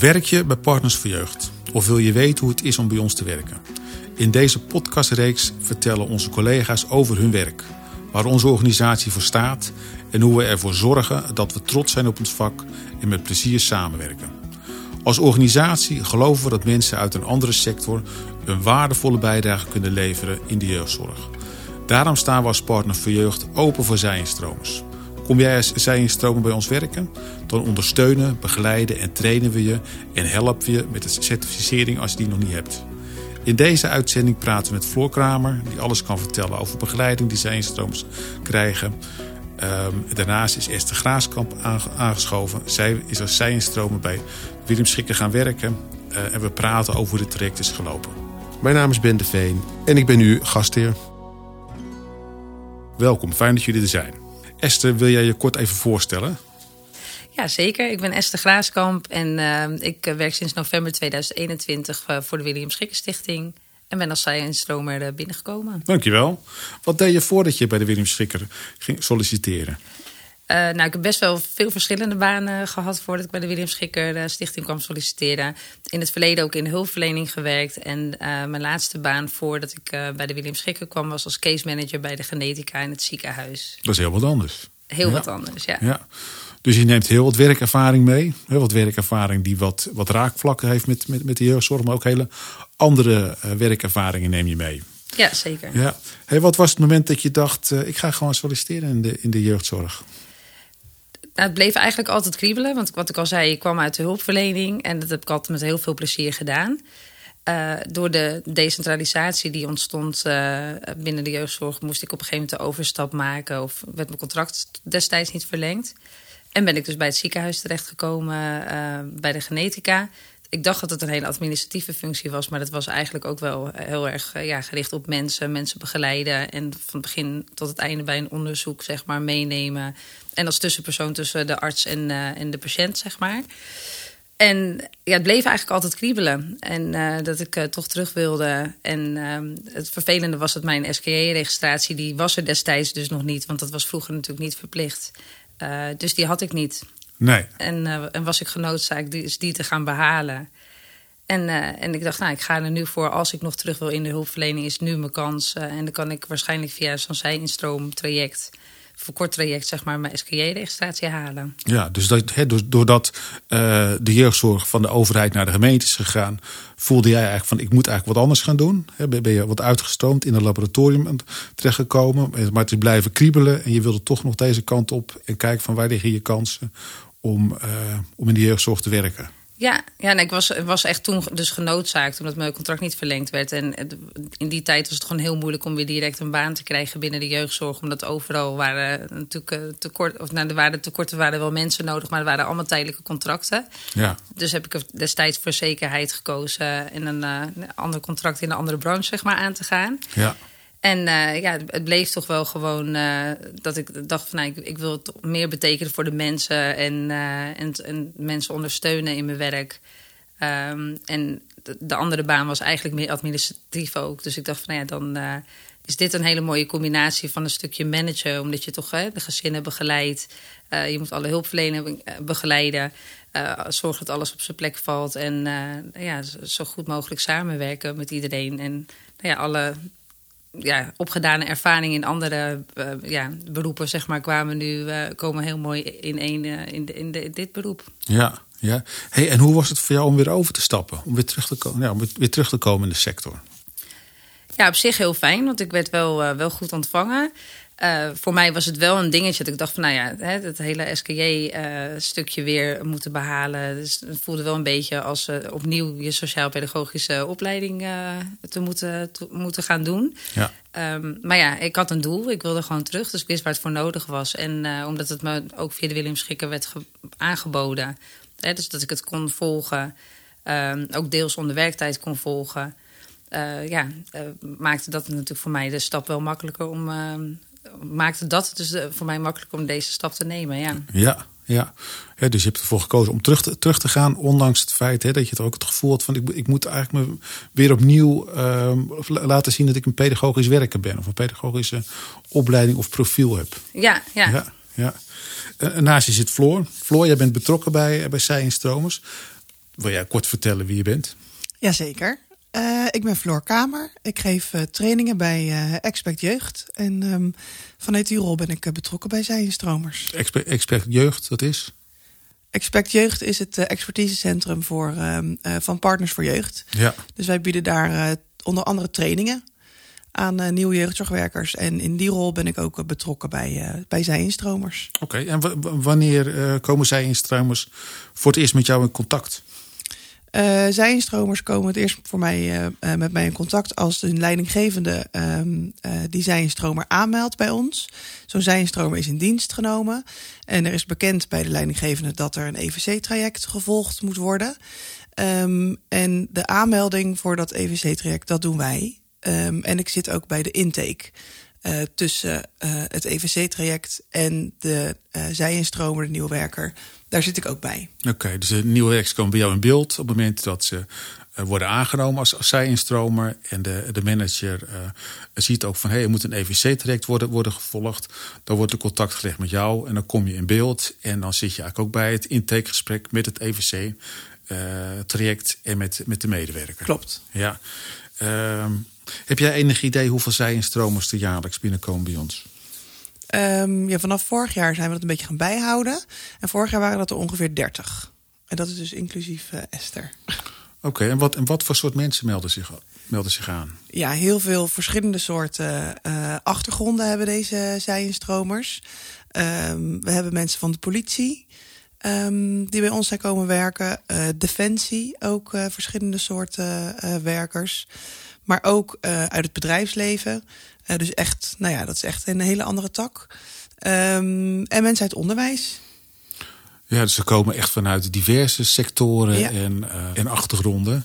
Werk je bij Partners voor Jeugd? Of wil je weten hoe het is om bij ons te werken? In deze podcastreeks vertellen onze collega's over hun werk, waar onze organisatie voor staat en hoe we ervoor zorgen dat we trots zijn op ons vak en met plezier samenwerken. Als organisatie geloven we dat mensen uit een andere sector een waardevolle bijdrage kunnen leveren in de jeugdzorg. Daarom staan we als partner voor jeugd open voor zijinstromers. Kom jij als zijinstromer bij ons werken? Dan ondersteunen, begeleiden en trainen we je en helpen we je met de certificering als je die nog niet hebt. In deze uitzending praten we met Floor Kramer, die alles kan vertellen over begeleiding die zijinstromers krijgen. Um, daarnaast is Esther Graaskamp aangeschoven. Zij is als zijinstromer bij Willem Schikker gaan werken. Uh, en we praten over hoe dit traject is gelopen. Mijn naam is Ben de Veen en ik ben nu gastheer. Welkom, fijn dat jullie er zijn. Esther, wil jij je kort even voorstellen? Ja, zeker. Ik ben Esther Graaskamp en uh, ik werk sinds november 2021 uh, voor de William Schikker Stichting. En ben als zij-instromer uh, binnengekomen. Dankjewel. Wat deed je voordat je bij de William Schikker ging solliciteren? Uh, nou, ik heb best wel veel verschillende banen gehad voordat ik bij de William Schikker uh, Stichting kwam solliciteren. In het verleden ook in de hulpverlening gewerkt. En uh, mijn laatste baan voordat ik bij de William Schikker kwam was als case manager bij de genetica in het ziekenhuis. Dat is heel wat anders. Heel ja. wat anders, ja. ja. Dus je neemt heel wat werkervaring mee. Heel wat werkervaring die wat, wat raakvlakken heeft met, met, met de jeugdzorg. Maar ook hele andere werkervaringen neem je mee. Ja, zeker. Ja. Hey, wat was het moment dat je dacht, ik ga gewoon solliciteren in de, in de jeugdzorg? Het bleef eigenlijk altijd kriebelen. Want wat ik al zei, ik kwam uit de hulpverlening. En dat heb ik altijd met heel veel plezier gedaan. Uh, door de decentralisatie die ontstond uh, binnen de jeugdzorg... moest ik op een gegeven moment de overstap maken... of werd mijn contract destijds niet verlengd. En ben ik dus bij het ziekenhuis terechtgekomen, uh, bij de genetica ik dacht dat het een hele administratieve functie was, maar dat was eigenlijk ook wel heel erg ja, gericht op mensen, mensen begeleiden en van het begin tot het einde bij een onderzoek zeg maar meenemen en als tussenpersoon tussen de arts en, uh, en de patiënt zeg maar. En ja, het bleef eigenlijk altijd kriebelen. En dat ik toch terug wilde. En uh, het vervelende was dat mijn SKE-registratie... die was er destijds dus nog niet. Want dat was vroeger natuurlijk niet verplicht. dus die had ik niet. Nee. En, uh, en was ik genoodzaakt die, die te gaan behalen. En, uh, en ik dacht, nou, ik ga er nu voor. Als ik nog terug wil in de hulpverlening, is nu mijn kans. Uh, en dan kan ik waarschijnlijk via zo'n zij-instroom traject verkort traject, zeg maar, mijn SKJ-registratie halen. Ja, dus dat, he, doordat uh, de jeugdzorg van de overheid naar de gemeente is gegaan, voelde jij eigenlijk van: ik moet eigenlijk wat anders gaan doen? He, ben je wat uitgestroomd in een laboratorium terechtgekomen, maar het is blijven kriebelen en je wilde toch nog deze kant op en kijken van waar liggen je kansen om, uh, om in de jeugdzorg te werken? Ja, ja nee, ik was, was echt toen dus genoodzaakt omdat mijn contract niet verlengd werd. En in die tijd was het gewoon heel moeilijk om weer direct een baan te krijgen binnen de jeugdzorg. Omdat overal waren natuurlijk eh, tekort, of nou, er waren tekorten, waren wel mensen nodig, maar er waren allemaal tijdelijke contracten. Ja. Dus heb ik destijds voor zekerheid gekozen en een, uh, een ander contract in een andere branche zeg maar, aan te gaan. Ja. En uh, ja, het bleef toch wel gewoon uh, dat ik dacht van nou, ik, ik, wil het meer betekenen voor de mensen en, uh, en, en, mensen ondersteunen in mijn werk. Um, en de, de, andere baan was eigenlijk meer administratief ook. Dus ik dacht van nou ja, dan is dit een hele mooie combinatie van een stukje managen, omdat je toch de gezinnen begeleidt. je moet alle hulpverleners begeleiden. zorg dat alles op zijn plek valt en ja, zo goed mogelijk samenwerken met iedereen. En nou ja, alle ja, opgedane ervaring in andere uh, ja, beroepen, zeg maar, kwamen nu uh, komen heel mooi in één uh, in, de, in, de, dit beroep. Ja, ja. Hey, en hoe was het voor jou om weer over te stappen, om weer terug te komen, ja, om weer terug te komen in de sector? Ja, op zich heel fijn, want ik werd wel, wel goed ontvangen. Uh, voor mij was het wel een dingetje dat ik dacht van nou ja, hè, het hele SKJ-stukje uh, weer moeten behalen. Dus het voelde wel een beetje als uh, opnieuw je sociaal-pedagogische opleiding te, moeten, te moeten gaan doen. Ja. Um, maar ja, ik had een doel. Ik wilde gewoon terug. Dus ik wist waar het voor nodig was. En omdat het me ook via de Willem Schikker werd aangeboden. Hè, dus dat ik het kon volgen. Um, ook deels onder werktijd kon volgen. ja, maakte dat natuurlijk voor mij de stap wel makkelijker om ehm, maakte dat dus eh, voor mij makkelijk om deze stap te nemen. Ja, ja. ja. dus je hebt ervoor gekozen om terug te, terug te gaan, ondanks het feit hè, dat je het ook het gevoel had van ik, ik moet eigenlijk me weer opnieuw uh, laten zien dat ik een pedagogisch werker ben of een pedagogische opleiding of profiel heb. Ja, ja. ja, ja. Uh, naast je zit Floor. Floor, jij bent betrokken bij, bij Zij Stromers. Wil jij kort vertellen wie je bent? Jazeker. Uh, ik ben Floor Kamer. Ik geef uh, trainingen bij uh, Expert Jeugd. En um, vanuit die rol ben ik betrokken bij Zijenstromers. Expert, Expert Jeugd, dat is? Expert Jeugd is het expertisecentrum voor, ehm, van Partners voor Jeugd. Ja. Dus wij bieden daar onder andere trainingen aan nieuwe jeugdzorgwerkers. En in die rol ben ik ook betrokken bij, bij Zijinstromers. Oké, okay, en wanneer komen Zijinstromers voor het eerst met jou in contact? Uh, zijinstromers komen het eerst voor mij, uh, uh, met mij in contact als een leidinggevende um, die zijinstromer aanmeldt bij ons. Zo'n zijinstromer is in dienst genomen. En er is bekend bij de leidinggevende dat er een EVC-traject gevolgd moet worden. Um, en de aanmelding voor dat EVC-traject, dat doen wij. Um, en ik zit ook bij de intake. Uh, tussen uh, het EVC-traject en de uh, zijinstromer, de nieuwe werker. Daar zit ik ook bij. Oké, okay, dus de nieuwe werkers komen bij jou in beeld op het moment dat ze worden aangenomen als, als zijinstromer. En de, de manager ziet ook van hé, hey, er moet een EVC-traject worden, worden gevolgd. Dan wordt er contact gelegd met jou en dan kom je in beeld. En dan zit je eigenlijk ook bij het intakegesprek met het EVC-traject en met, met de medewerker. Klopt. Ja. Ehm, heb jij enig idee hoeveel zijinstromers er jaarlijks binnenkomen bij ons? Um, ja, vanaf vorig jaar zijn we dat een beetje gaan bijhouden. En vorig jaar waren dat er ongeveer 30. En dat is dus inclusief uh, Esther. Oké, okay, en, wat, en wat voor soort mensen melden zich, melden zich aan? Ja, heel veel verschillende soorten uh, achtergronden hebben deze zijinstromers. Um, we hebben mensen van de politie. Um, die bij ons zijn komen werken. Uh, Defensie, ook uh, verschillende soorten werkers. Maar ook uit het bedrijfsleven. dus echt, nou ja, dat is echt een hele andere tak. Um, en mensen uit onderwijs. Ja, dus ze komen echt vanuit diverse sectoren ja. en, en achtergronden.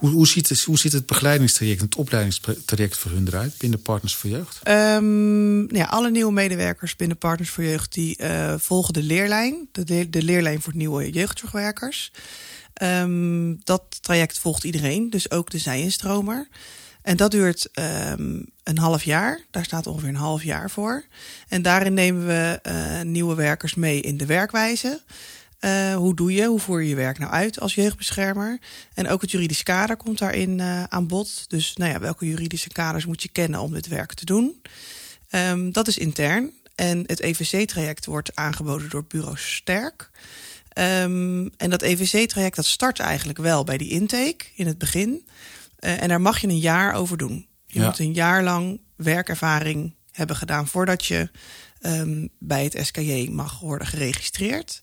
Hoe, hoe, ziet het, hoe ziet het begeleidingstraject, het opleidingstraject voor hun eruit binnen Partners voor Jeugd? Um, ja, alle nieuwe medewerkers binnen Partners voor Jeugd die uh, volgen de leerlijn, de, de leerlijn voor nieuwe jeugdzorgwerkers. Um, dat traject volgt iedereen, dus ook de zijinstromer. En dat duurt um, een half jaar. Daar staat ongeveer een half jaar voor. En daarin nemen we uh, nieuwe werkers mee in de werkwijze. Uh, hoe doe je, hoe voer je je werk nou uit als jeugdbeschermer? En ook het juridisch kader komt daarin uh, aan bod. Dus nou ja, welke juridische kaders moet je kennen om dit werk te doen? Um, dat is intern. En het EVC-traject wordt aangeboden door bureau Sterk. Um, en dat EVC-traject dat start eigenlijk wel bij die intake in het begin. Uh, en daar mag je een jaar over doen. Je ja. moet een jaar lang werkervaring hebben gedaan voordat je um, bij het SKJ mag worden geregistreerd.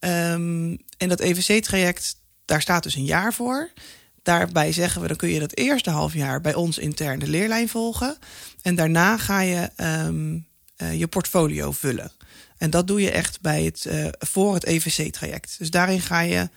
Um, en dat EVC-traject, daar staat dus een jaar voor. Daarbij zeggen we, dan kun je dat eerste half jaar bij ons intern de leerlijn volgen. En daarna ga je um, uh, je portfolio vullen. En dat doe je echt bij het, uh, voor het EVC-traject. Dus daarin ga je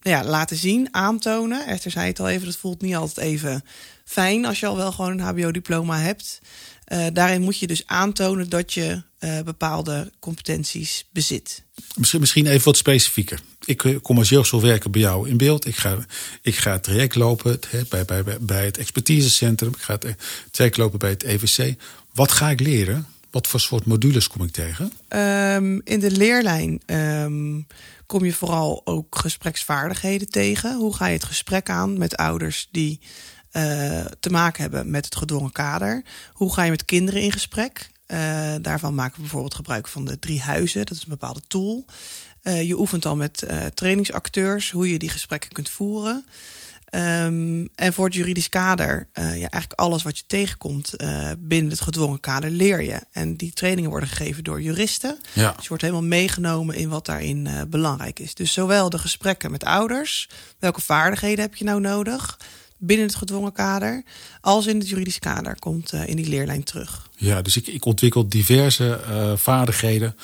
nou ja, laten zien, aantonen. Esther zei het al even, dat voelt niet altijd even fijn als je al wel gewoon een HBO-diploma hebt. Uh, daarin moet je dus aantonen dat je uh, bepaalde competenties bezit. Misschien, misschien even wat specifieker. Ik kom als jeugdzorgwerker bij jou in beeld. Ik ga, ik ga het traject lopen bij, bij, bij het expertisecentrum. Ik ga het traject lopen bij het EVC. Wat ga ik leren? Wat voor soort modules kom ik tegen? Um, in de leerlijn um, kom je vooral ook gespreksvaardigheden tegen. Hoe ga je het gesprek aan met ouders die uh, te maken hebben met het gedwongen kader? Hoe ga je met kinderen in gesprek? Uh, daarvan maken we bijvoorbeeld gebruik van de drie huizen. Dat is een bepaalde tool. Uh, je oefent al met trainingsacteurs hoe je die gesprekken kunt voeren. Um, en voor het juridisch kader, uh, ja, eigenlijk alles wat je tegenkomt uh, binnen het gedwongen kader leer je. En die trainingen worden gegeven door juristen. Ja. Dus je wordt helemaal meegenomen in wat daarin uh, belangrijk is. Dus zowel de gesprekken met ouders, welke vaardigheden heb je nou nodig binnen het gedwongen kader, als in het juridisch kader komt in die leerlijn terug. Ja, dus ik, ik ontwikkel diverse vaardigheden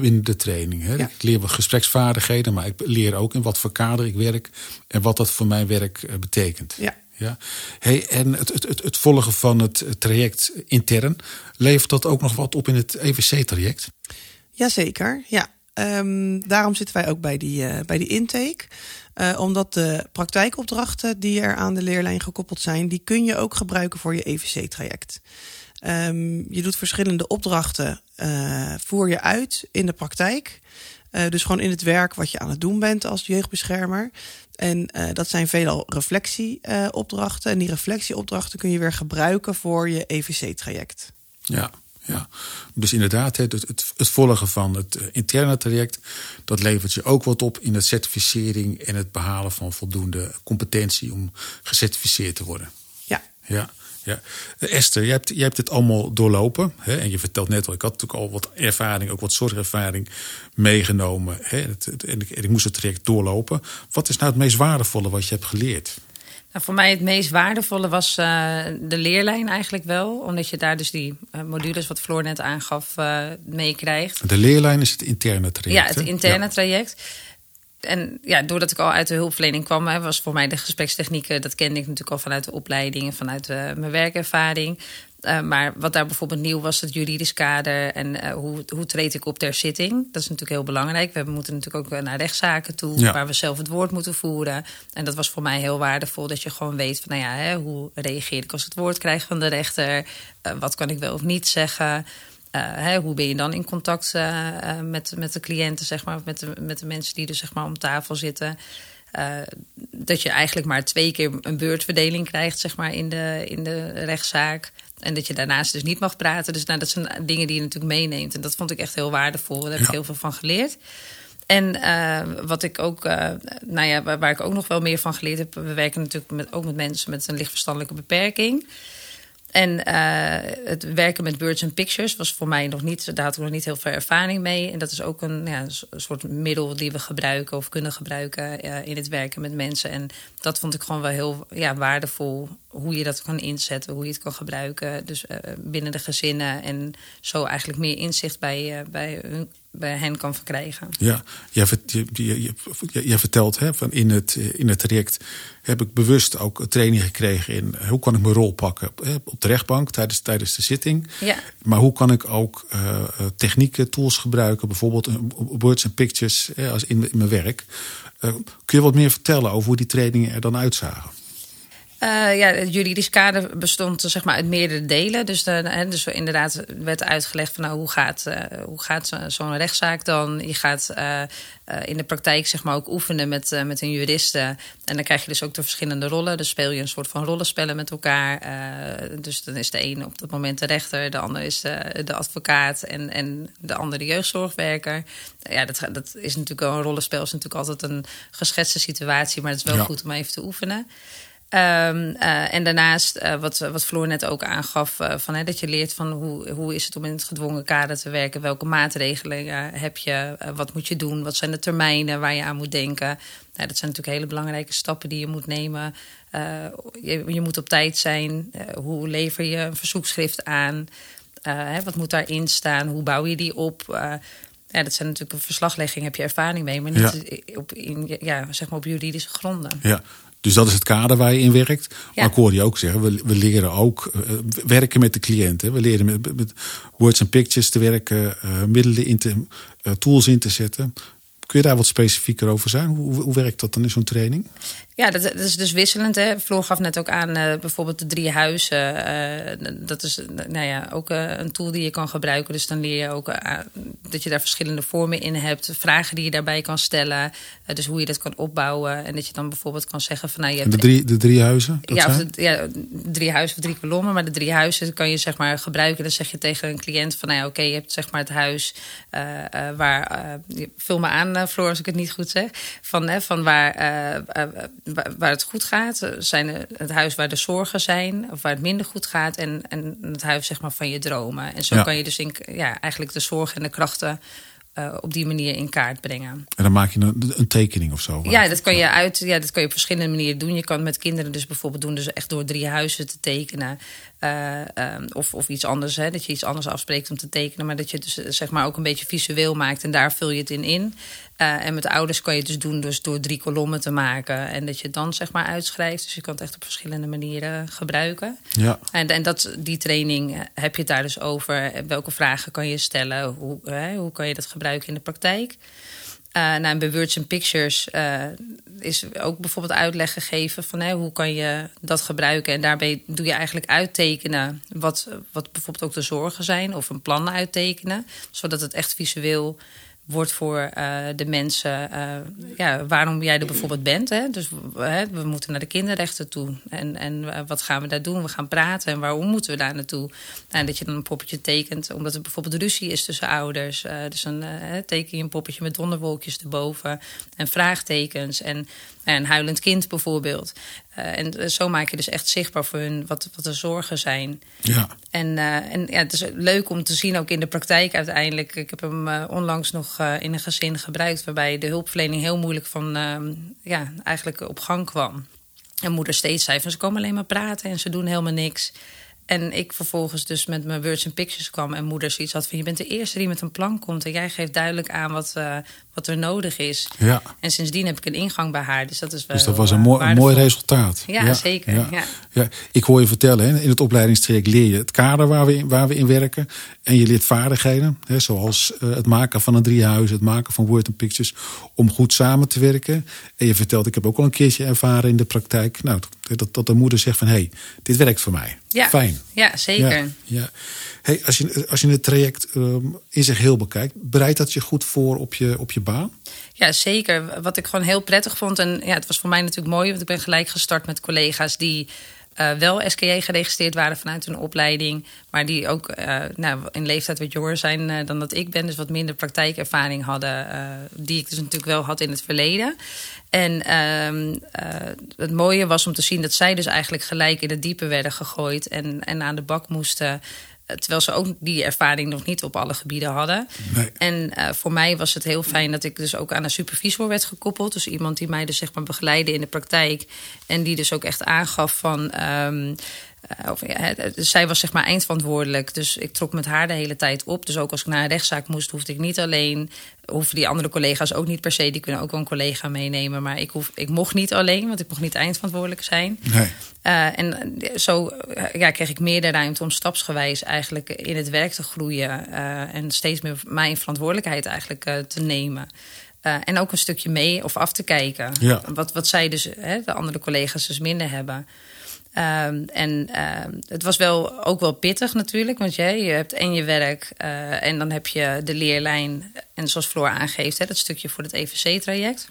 binnen de training. Hè. Ja. Ik leer wat gespreksvaardigheden, maar ik leer ook in wat voor kader ik werk en wat dat voor mijn werk uh, betekent. Ja. Ja. Hey, en het, het, het volgen van het traject intern, levert dat ook nog wat op in het EVC-traject? Jazeker, ja. Um, daarom zitten wij ook bij die, uh, bij die intake. Uh, omdat de praktijkopdrachten die er aan de leerlijn gekoppeld zijn, die kun je ook gebruiken voor je EVC-traject. Um, je doet verschillende opdrachten, uh, voer je uit in de praktijk. Uh, dus gewoon in het werk wat je aan het doen bent als jeugdbeschermer. En uh, dat zijn veelal reflectieopdrachten. en die reflectieopdrachten kun je weer gebruiken voor je EVC-traject. Ja, ja. Dus inderdaad, het, het, het volgen van het interne traject, dat levert je ook wat op in de certificering en het behalen van voldoende competentie om gecertificeerd te worden. Ja. Ja. Ja. Esther, jij hebt, jij hebt het allemaal doorlopen. Hè? En je vertelt net al, ik had natuurlijk al wat ervaring, ook wat zorgervaring meegenomen. Hè? en, ik, moest het traject doorlopen. Wat is nou het meest waardevolle wat je hebt geleerd? Nou, voor mij het meest waardevolle was uh, de leerlijn eigenlijk wel. Omdat je daar dus die uh, modules, wat Floor net aangaf, uh, meekrijgt. De leerlijn is het interne traject. Ja, het interne traject en ja, doordat ik al uit de hulpverlening kwam, hè, was voor mij de gesprekstechnieken, dat kende ik natuurlijk al vanuit de opleiding en vanuit uh, mijn werkervaring. Uh, maar wat daar bijvoorbeeld nieuw was, het juridisch kader en uh, hoe, hoe treed ik op ter zitting. Dat is natuurlijk heel belangrijk. We moeten natuurlijk ook naar rechtszaken toe, ja. waar we zelf het woord moeten voeren. En dat was voor mij heel waardevol, dat je gewoon weet van, nou ja, hè, hoe reageer ik als ik het woord krijg van de rechter? wat kan ik wel of niet zeggen? Uh, hè, hoe ben je dan in contact uh, uh, met, met de cliënten, zeg maar, met de, met de mensen die er zeg maar, om tafel zitten? dat je eigenlijk maar twee keer een beurtverdeling krijgt zeg maar, in, de, in de rechtszaak. En dat je daarnaast dus niet mag praten. Dus nou, dat zijn dingen die je natuurlijk meeneemt. En dat vond ik echt heel waardevol. Daar heb ik heel veel van geleerd. En wat ik ook, nou ja, waar, waar, ik ook nog wel meer van geleerd heb, we werken natuurlijk met, ook met mensen met een lichtverstandelijke beperking. En uh, het werken met birds and pictures was voor mij nog niet, daar nog niet heel veel ervaring mee. En dat is ook een, ja, een soort middel die we gebruiken of kunnen gebruiken uh, in het werken met mensen. En dat vond ik gewoon wel heel ja, waardevol. Hoe je dat kan inzetten, hoe je het kan gebruiken. Dus uh, binnen de gezinnen. En zo eigenlijk meer inzicht bij, bij hun bij hen kan verkrijgen. Ja, jij, je, je, jij vertelt hè, van in het, in het traject heb ik bewust ook training gekregen in hoe kan ik mijn rol pakken hè, op de rechtbank tijdens, tijdens de zitting. Ja. Maar hoe kan ik ook uh, technieken, tools gebruiken, bijvoorbeeld words and pictures hè, als in, in, mijn werk. Uh, kun je wat meer vertellen over hoe die trainingen er dan uitzagen? Uh, ja, het juridisch kader bestond zeg maar, uit meerdere delen. Dus, de, hè, dus inderdaad werd uitgelegd van nou, hoe gaat, uh, hoe gaat zo'n rechtszaak dan. Je gaat uh, in de praktijk zeg maar, ook oefenen met, met een juriste. En dan krijg je dus ook de verschillende rollen. Dus speel je een soort van rollenspellen met elkaar. dus dan is de een op dat moment de rechter, de ander is de, de advocaat en, en de andere de jeugdzorgwerker. Ja, dat, dat is natuurlijk wel een rollenspel, is natuurlijk altijd een geschetste situatie, maar het is wel ja. goed om even te oefenen. Um, uh, en daarnaast, uh, wat, wat Floor net ook aangaf, uh, van, hè, dat je leert van hoe, hoe is het om in het gedwongen kader te werken, welke maatregelen heb je, wat moet je doen, wat zijn de termijnen waar je aan moet denken. Nou, dat zijn natuurlijk hele belangrijke stappen die je moet nemen. Je, je, moet op tijd zijn, hoe lever je een verzoekschrift aan, hè, wat moet daarin staan, hoe bouw je die op. ja, dat zijn natuurlijk een verslaglegging, heb je ervaring mee, maar niet ja. op, in, ja, zeg maar op juridische gronden. Ja, dus dat is het kader waar je in werkt. Maar ik hoor je ook zeggen, we, we leren ook uh, werken met de cliënt. Hè. We leren met, met, words and pictures te werken, uh, middelen in te, uh, tools in te zetten. Kun je daar wat specifieker over zijn? Hoe, hoe werkt dat dan in zo'n training? Ja, dat, dat, is dus wisselend. Hè. Floor gaf net ook aan uh, bijvoorbeeld de drie huizen. Uh, dat is nou ja, ook uh, een tool die je kan gebruiken. Dus dan leer je ook dat je daar verschillende vormen in hebt. Vragen die je daarbij kan stellen. dus hoe je dat kan opbouwen. En dat je dan bijvoorbeeld kan zeggen van... Nou, je hebt, de, drie, de drie huizen? Ja, de, ja, drie huizen of drie kolommen. Maar de drie huizen kan je zeg maar gebruiken. Dan zeg je tegen een cliënt van... Nou ja, oké, je hebt zeg maar het huis waar... vul me aan, Floor, als ik het niet goed zeg. Van, van waar waar het goed gaat, eh, zijn het huis waar de zorgen zijn, of waar het minder goed gaat, en, en het huis zeg maar, van je dromen. En zo ja. kan je dus in, ja, eigenlijk de zorgen en de krachten uh, op die manier in kaart brengen. En dan maak je een, een tekening of zo? Ja, dat kan je uit. Ja, dat kan je op verschillende manieren doen. Je kan met kinderen dus bijvoorbeeld doen, dus echt door drie huizen te tekenen. Uh, um, of, of iets anders, hè, dat je iets anders afspreekt om te tekenen. Maar dat je het dus zeg maar ook een beetje visueel maakt en daar vul je het in in. Uh, en met ouders kan je het dus doen dus door drie kolommen te maken. En dat je het dan zeg maar uitschrijft. Dus je kan het echt op verschillende manieren gebruiken. Ja. En, en dat, die training heb je het daar dus over. Welke vragen kan je stellen? Hoe, hè, hoe kan je dat gebruiken in de praktijk? Uh, nou, bij Words and Pictures uh, is ook bijvoorbeeld uitleg gegeven van hè, hoe kan je dat gebruiken. En daarbij doe je eigenlijk uittekenen wat, wat bijvoorbeeld ook de zorgen zijn, of een plan uittekenen, zodat het echt visueel wordt voor uh, de mensen uh, ja, waarom jij er bijvoorbeeld bent. Hè? Dus hè, we moeten naar de kinderrechten toe. En, en wat gaan we daar doen? We gaan praten. En waarom moeten we daar naartoe? En dat je dan een poppetje tekent, omdat er bijvoorbeeld ruzie is tussen ouders. Dus dan teken je een poppetje met donderwolkjes erboven en vraagtekens. En een huilend kind bijvoorbeeld. Uh, en zo maak je dus echt zichtbaar voor hun wat, wat de zorgen zijn. Ja. En, uh, en ja, het is leuk om te zien ook in de praktijk uiteindelijk. Ik heb hem uh, onlangs nog in een gezin gebruikt... waarbij de hulpverlening heel moeilijk van, ehm, ja, eigenlijk op gang kwam. En moeder steeds zei van ze komen alleen maar praten en ze doen helemaal niks. En ik vervolgens dus met mijn words and pictures kwam en moeder zoiets had van je bent de eerste die met een plan komt en jij geeft duidelijk aan wat, uh, wat er nodig is. Ja. En sindsdien heb ik een ingang bij haar, dus dat is wel. Dus dat was een, mooi, een mooi resultaat. Ja, ja zeker. Ja. Ja. Ja. Ik hoor je vertellen, hè, in het opleidingstraject leer je het kader waar we in, waar we in werken en je leert vaardigheden, hè, zoals uh, het maken van een driehuis, het maken van word and pictures, om goed samen te werken. En je vertelt, ik heb ook al een keertje ervaren in de praktijk, nou, dat, dat de moeder zegt van hé, hey, dit werkt voor mij. Ja. Fijn. Ja, zeker. Ja, ja. Hey, als, je, als je het traject um, in zich heel bekijkt, bereidt dat je goed voor op je, op je Ja, zeker. Wat ik gewoon heel prettig vond. En ja, het was voor mij natuurlijk mooi, want ik ben gelijk gestart met collega's die uh, wel SKJ geregistreerd waren vanuit hun opleiding. Maar die ook uh, nou, in leeftijd wat jonger zijn uh, dan dat ik ben. Dus wat minder praktijkervaring hadden. die ik dus natuurlijk wel had in het verleden. En ehm, het mooie was om te zien dat zij dus eigenlijk gelijk in het diepe werden gegooid. En, en aan de bak moesten. Terwijl ze ook die ervaring nog niet op alle gebieden hadden. Nee. En uh, voor mij was het heel fijn dat ik dus ook aan een supervisor werd gekoppeld. Dus iemand die mij dus zeg maar begeleidde in de praktijk. En die dus ook echt aangaf van. Um, uh, of, ja, zij was zeg maar eindverantwoordelijk. Dus ik trok met haar de hele tijd op. Dus ook als ik naar een rechtszaak moest, hoefde ik niet alleen. Hoeven die andere collega's ook niet per se. Die kunnen ook wel een collega meenemen. Maar ik, hoef, ik mocht niet alleen, want ik mocht niet eindverantwoordelijk zijn. Nee. Uh, en zo ja, kreeg ik meer de ruimte om stapsgewijs eigenlijk in het werk te groeien. Uh, en steeds meer mijn verantwoordelijkheid eigenlijk uh, te nemen. Uh, en ook een stukje mee of af te kijken. Ja. Wat, wat zij dus, hè, de andere collega's dus minder hebben. Um, en uh, het was wel ook wel pittig natuurlijk, want je, je hebt en je werk uh, en dan heb je de leerlijn. En zoals Floor aangeeft, hè, dat stukje voor het EVC-traject.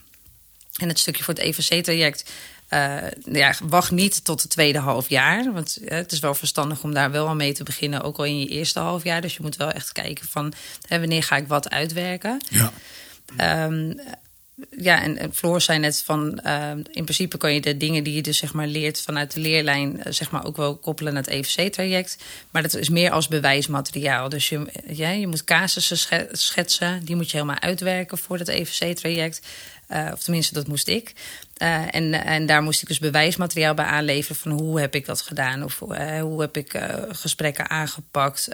En het stukje voor het EVC-traject, uh, ja, wacht niet tot het tweede half jaar. Want het is wel verstandig om daar wel al mee te beginnen, ook al in je eerste half jaar. Dus je moet wel echt kijken van hè, wanneer ga ik wat uitwerken. Ja. Um, ja, en, en Floor zei net van, uh, in principe kan je de dingen die je dus zeg maar leert vanuit de leerlijn, uh, zeg maar ook wel koppelen naar het EVC-traject. Maar dat is meer als bewijsmateriaal. Dus je, ja, je moet casussen schetsen, die moet je helemaal uitwerken voor het EVC-traject. Uh, of tenminste, dat moest ik. En, en daar moest ik dus bewijsmateriaal bij aanleveren van hoe heb ik dat gedaan? Of hoe heb ik gesprekken aangepakt?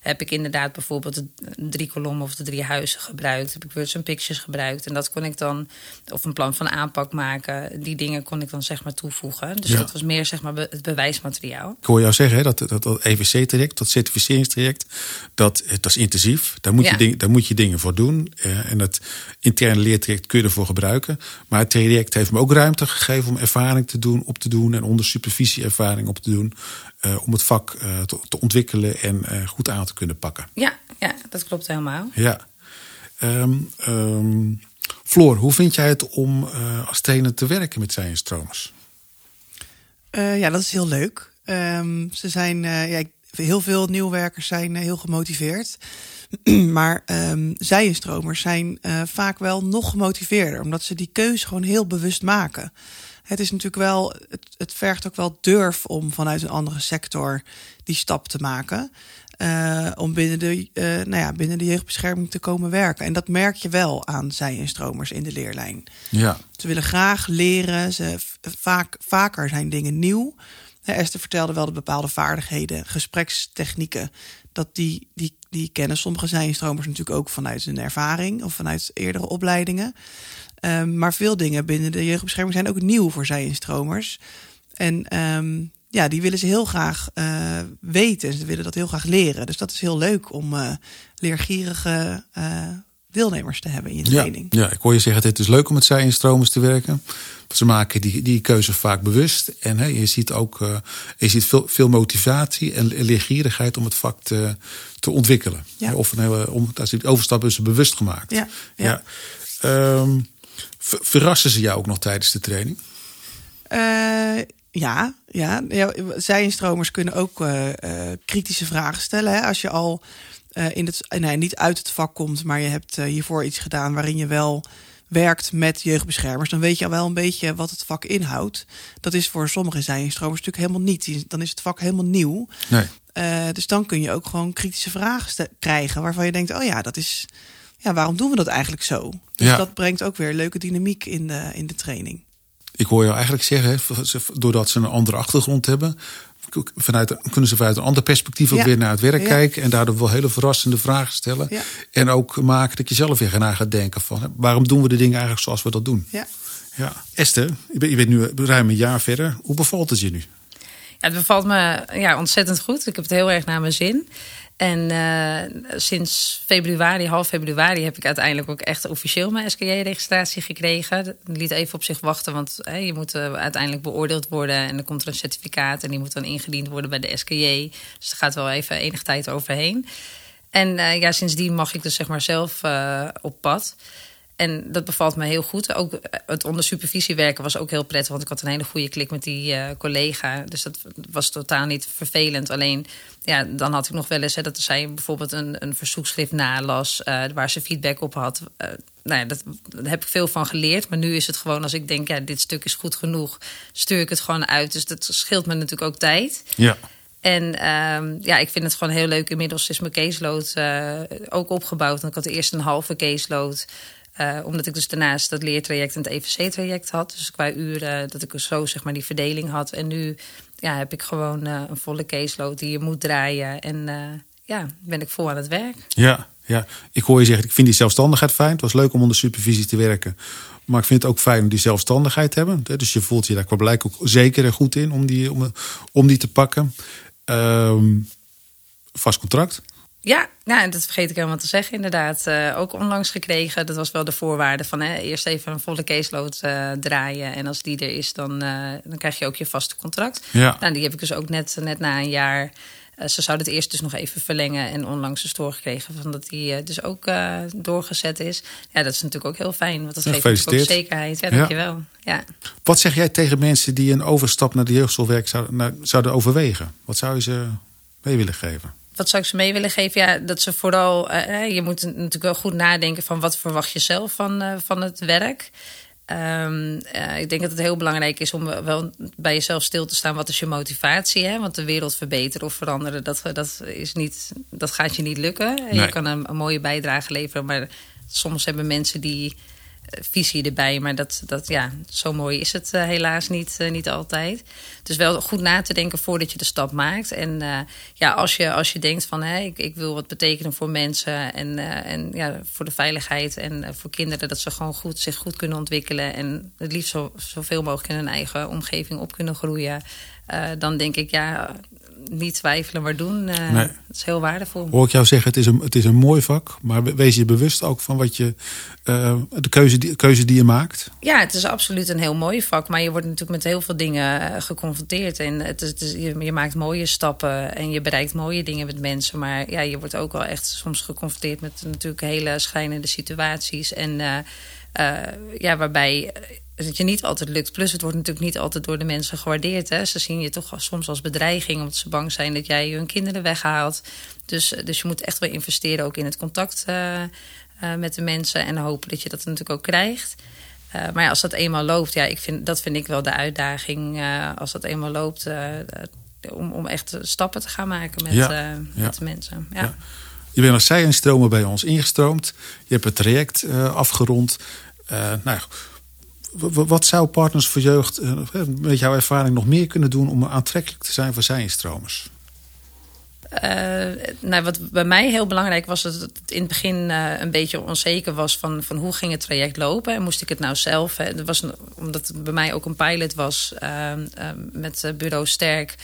heb ik inderdaad bijvoorbeeld de drie kolommen of de drie huizen gebruikt? Heb ik words and pictures gebruikt? En dat kon ik dan, of een plan van aanpak maken. Die dingen kon ik dan zeg maar toevoegen. Dus Ja. dat was meer zeg maar be- het bewijsmateriaal. Ik hoor jou zeggen, hè, dat, dat, dat EVC-traject, dat certificeringstraject, dat, dat is intensief. Daar moet, Ja. je, ding, daar moet je dingen voor doen. Eh, en dat interne leertraject kun je ervoor gebruiken. Maar het traject heeft me ook ruimte gegeven om ervaring te doen, op te doen. En onder supervisie ervaring op te doen. eh, om het vak eh, te, te ontwikkelen en eh, goed aan te kunnen pakken. Ja, ja dat klopt helemaal. Ja. Ehm ehm, Floor, hoe vind jij het om eh, als trainer te werken met zij en stromers? Uh, ja, dat is heel leuk. Um, ze zijn, uh, ja, heel veel nieuwwerkers zijn heel gemotiveerd. maar um, zij-stromers zijn uh, vaak wel nog gemotiveerder, omdat ze die keuze gewoon heel bewust maken. Het is natuurlijk wel, het, het vergt ook wel durf om vanuit een andere sector die stap te maken. Uh, om binnen de, uh, nou ja, binnen de jeugdbescherming te komen werken. En dat merk je wel aan zij-instromers in de leerlijn. Ja. Ze willen graag leren. Ze, vaak, vaker zijn dingen nieuw. Esther vertelde wel dat bepaalde vaardigheden, gesprekstechnieken, dat die, die, die kennen sommige zijnstromers natuurlijk ook vanuit hun ervaring of vanuit eerdere opleidingen. Um, maar veel dingen binnen de jeugdbescherming zijn ook nieuw voor zijnstromers. En um, ja, die willen ze heel graag uh, weten. Ze willen dat heel graag leren. Dus dat is heel leuk om uh, leergierige uh, deelnemers te hebben in je training. Ja, ja ik hoor je zeggen, het is leuk om met zij-instromers te werken. Ze maken die, die keuze vaak bewust. En hè, je ziet ook je ziet veel, veel motivatie en leergierigheid om het vak te, te ontwikkelen. Ja. Of een hele, om, die overstap is bewust gemaakt. Ja, ja. Um, verrassen ze jou ook nog tijdens de training? Ja, ja. ja zij-instromers kunnen ook uh, kritische vragen stellen. Hè? Als je al in het, nee, niet uit het vak komt, maar je hebt hiervoor iets gedaan waarin je wel werkt met jeugdbeschermers, dan weet je al wel een beetje wat het vak inhoudt. Dat is voor sommige zij-instromers natuurlijk helemaal niet. Dan is het vak helemaal nieuw. Nee. Dus dan kun je ook gewoon kritische vragen krijgen waarvan je denkt: oh ja, dat is. Ja, waarom doen we dat eigenlijk zo? Dus ja. dat brengt ook weer leuke dynamiek in de, in de training. Ik hoor jou eigenlijk zeggen, doordat ze een andere achtergrond hebben, vanuit, kunnen ze vanuit een ander perspectief ook Ja. weer naar het werk Ja. kijken. En daardoor wel hele verrassende vragen stellen. Ja. En ook maken dat je zelf weer na gaat denken van waarom doen we de dingen eigenlijk zoals we dat doen. Ja. Ja. Esther, je bent, je bent nu ruim een jaar verder. Hoe bevalt het je nu? Ja, het bevalt me ja, ontzettend goed. Ik heb het heel erg naar mijn zin. En eh, sinds februari, half februari, heb ik uiteindelijk ook echt officieel mijn SKJ-registratie gekregen. Dat liet even op zich wachten, want hè, je moet eh, uiteindelijk beoordeeld worden. En er komt er een certificaat en die moet dan ingediend worden bij de SKJ. Dus er gaat wel even enige tijd overheen. En eh, ja, sindsdien mag ik dus zeg maar zelf op pad. En dat bevalt me heel goed. Ook eh, het onder supervisie werken was ook heel prettig. Want ik had een hele goede klik met die eh, collega. Dus dat was totaal niet vervelend. Alleen, ja, dan had ik nog wel eens... Hè, dat zij bijvoorbeeld een, een verzoekschrift nalas... eh, waar ze feedback op had. Nou ja, dat, daar heb ik veel van geleerd. Maar nu is het gewoon als ik denk... ja, dit stuk is goed genoeg, stuur ik het gewoon uit. Dus dat scheelt me natuurlijk ook tijd. Ja. En ehm, ja, ik vind het gewoon heel leuk. Inmiddels is mijn caseload eh, ook opgebouwd. Want ik had eerst een halve caseload. Eh, omdat ik dus daarnaast dat leertraject en het EVC-traject had. Dus qua uren, dat ik zo zeg maar die verdeling had. En nu ja, heb ik gewoon eh, een volle caseload die je moet draaien. En eh, ja, ben ik vol aan het werk. Ja, ja, ik hoor je zeggen, ik vind die zelfstandigheid fijn. Het was leuk om onder supervisie te werken. Maar ik vind het ook fijn om die zelfstandigheid te hebben. Dus je voelt je daar qua blijk ook zeker en goed in om die, om, om die te pakken. Ehm, vast contract. Ja, ja, en dat vergeet ik helemaal te zeggen. Inderdaad, eh, ook onlangs gekregen. Dat was wel de voorwaarde van hè, eerst even een volle caseload eh, draaien. En als die er is, dan, eh, dan krijg je ook je vaste contract. Ja. Nou, die heb ik dus ook net, net na een jaar. ze zouden het eerst dus nog even verlengen. En onlangs dus doorgekregen van dat die dus ook doorgezet is. Ja, dat is natuurlijk ook heel fijn. Want dat Ja, geeft ook gefeliciteerd. zekerheid. Ja, Ja. dankjewel. Ja. Wat zeg jij tegen mensen die een overstap naar de jeugdzorgwerk zouden, naar- zouden overwegen? Wat zou je ze mee willen geven? Wat zou ik ze mee willen geven? Ja, dat ze vooral. eh, je moet natuurlijk wel goed nadenken van wat verwacht je zelf van, eh, van het werk. Ehm, eh, ik denk dat het heel belangrijk is om wel bij jezelf stil te staan. Wat is je motivatie? Hè? Want de wereld verbeteren of veranderen, dat, dat, is niet, dat gaat je niet lukken. Nee. Je kan een, een mooie bijdrage leveren, maar soms hebben mensen die eh, visie erbij. Maar dat, dat, ja, zo mooi is het eh, helaas niet, eh, niet altijd. Dus wel goed na te denken voordat je de stap maakt. En eh, ja, als je, als je denkt van hè, ik, ik wil wat betekenen voor mensen en, en ja, voor de veiligheid en voor kinderen, dat ze gewoon goed, zich goed kunnen ontwikkelen en het liefst zo, zoveel mogelijk in hun eigen omgeving op kunnen groeien. dan denk ik, ja, niet twijfelen, maar doen. eh, Nee. Dat is heel waardevol. Hoor ik jou zeggen, het is een, het is een mooi vak. Maar wees je bewust ook van wat je, eh, de keuze die, keuze die je maakt. Ja, het is absoluut een heel mooi vak. Maar je wordt natuurlijk met heel veel dingen eh, geconfronteerd. En het is, het is- je, je maakt mooie stappen en je bereikt mooie dingen met mensen. Maar ja, je wordt ook wel echt soms geconfronteerd met natuurlijk hele schrijnende situaties. En ja, waarbij het je niet altijd lukt. Plus, het wordt natuurlijk niet altijd door de mensen gewaardeerd. Hè? Ze zien je toch soms als bedreiging, omdat ze bang zijn dat jij hun kinderen weghaalt. Dus, dus je moet echt wel investeren ook in het contact eh, eh, met de mensen. En hopen dat je dat natuurlijk ook krijgt. Eh, maar ja, als dat eenmaal loopt, ja, ik vind, dat vind ik wel de uitdaging. eh, als dat eenmaal loopt, eh, eh, om, om echt stappen te gaan maken met, Ja, eh, ja. met de mensen. Ja. Je bent als zij stromen bij ons ingestroomd. Je hebt het traject eh, afgerond. Eh, nou, wat zou Partners voor Jeugd eh, met jouw ervaring nog meer kunnen doen om aantrekkelijk te zijn voor zijinstromers? Eh, nou, wat bij mij heel belangrijk was, dat het in het begin eh, een beetje onzeker was van, van hoe ging het traject lopen en moest ik het nou zelf. Hè? Er was omdat het bij mij ook een pilot was met Bureau Sterk.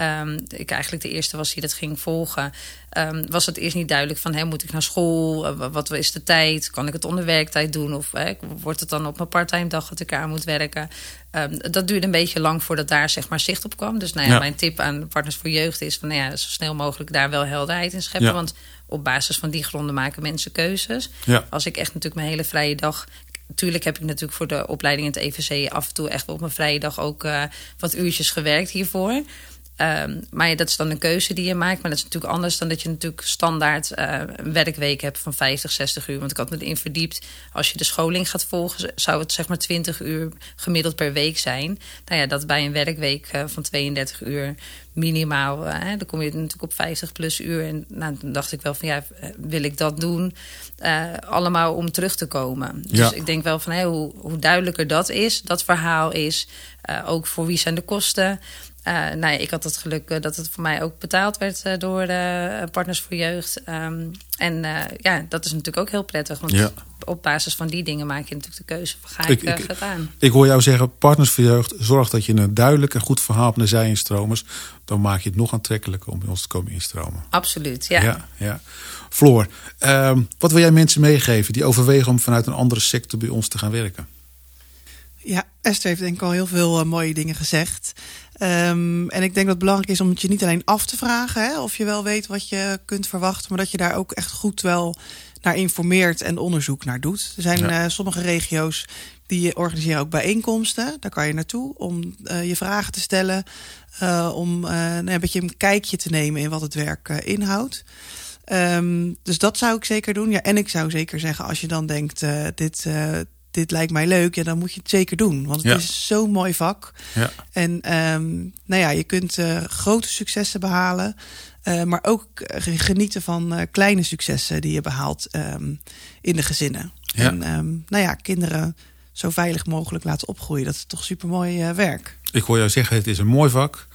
Um, ik eigenlijk de eerste was die dat ging volgen, um, was het eerst niet duidelijk van, hey, moet ik naar school? wat is de tijd? Kan ik het onder werktijd doen? Of wordt het dan op mijn parttime dag dat ik aan moet werken? Um, dat duurde een beetje lang voordat daar zeg maar zicht op kwam. Dus nou ja, ja. mijn tip aan Partners voor Jeugd is van, nou ja, zo snel mogelijk daar wel helderheid in scheppen. Want op basis van die gronden maken mensen keuzes. Als ik echt natuurlijk mijn hele vrije dag Natuurlijk heb ik natuurlijk voor de opleiding in het EVC af en toe echt op mijn vrije dag ook uh, wat uurtjes gewerkt hiervoor. Um, maar ja, dat is dan een keuze die je maakt. Maar dat is natuurlijk anders dan dat je natuurlijk standaard uh, een werkweek hebt van 50, 60 uur. Want ik had me erin verdiept. Als je de scholing gaat volgen, zou het zeg maar 20 uur gemiddeld per week zijn. Nou ja, dat bij een werkweek uh, van 32 uur minimaal. Uh, dan kom je natuurlijk op 50 plus uur. En nou, toen dacht ik wel van ja, wil ik dat doen? allemaal om terug te komen. Dus Ja. ik denk wel van hey, hoe, hoe duidelijker dat is, dat verhaal is. ook voor wie zijn de kosten. Uh, nou ja, ik had het geluk uh, dat het voor mij ook betaald werd uh, door Partners voor Jeugd. Um, en ja, dat is natuurlijk ook heel prettig. Want Ja. op basis van die dingen maak je natuurlijk de keuze van ga Ik- ik, ik, ik- het aan. Ik hoor jou zeggen, Partners voor Jeugd, zorg dat je een duidelijk en goed verhaal hebt naar zij-instromers. Dan maak je het nog aantrekkelijker om bij ons te komen instromen. Absoluut, ja. ja. ja. Floor, ehm, wat wil jij mensen meegeven die overwegen om vanuit een andere sector bij ons te gaan werken? Ja, Esther heeft denk ik al heel veel eh, mooie dingen gezegd. Ehm, en ik denk dat het belangrijk is om het je niet alleen af te vragen hè, of je wel weet wat je kunt verwachten, maar dat je daar ook echt goed wel naar informeert en onderzoek naar doet. Er zijn Ja. eh, sommige regio's die organiseren ook bijeenkomsten. Daar kan je naartoe om eh, je vragen te stellen, eh, om nou een beetje een kijkje te nemen in wat het werk inhoudt. Ehm, dus dat zou ik zeker doen. Ja, en ik zou zeker zeggen, als je dan denkt, dit, dit lijkt mij leuk, ja, dan moet je het zeker doen. Want het Ja. is zo'n mooi vak. Ja. En ehm, nou ja, je kunt eh, grote successen behalen. eh, maar ook genieten van eh, kleine successen die je behaalt ehm, in de gezinnen. Ja. En ehm, nou ja, kinderen zo veilig mogelijk laten opgroeien. Dat is toch super mooi werk. Ik hoor jou zeggen, het is een mooi vak.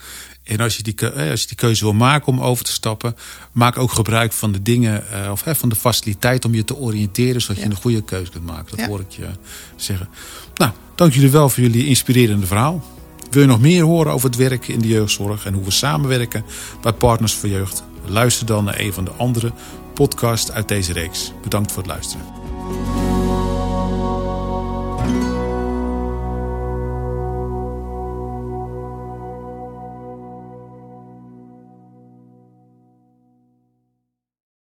En als je die, keu- eh, als je die keuze wil maken om over te stappen, maak ook gebruik van de dingen eh, of van de faciliteit om je te oriënteren, zodat Ja. je een goede keuze kunt maken. Dat Ja. hoor ik je zeggen. Nou, dank jullie wel voor jullie inspirerende verhaal. Wil je nog meer horen over het werken in de jeugdzorg en hoe we samenwerken bij Partners voor Jeugd? Luister dan naar een van de andere podcasts uit deze reeks. Bedankt voor het luisteren.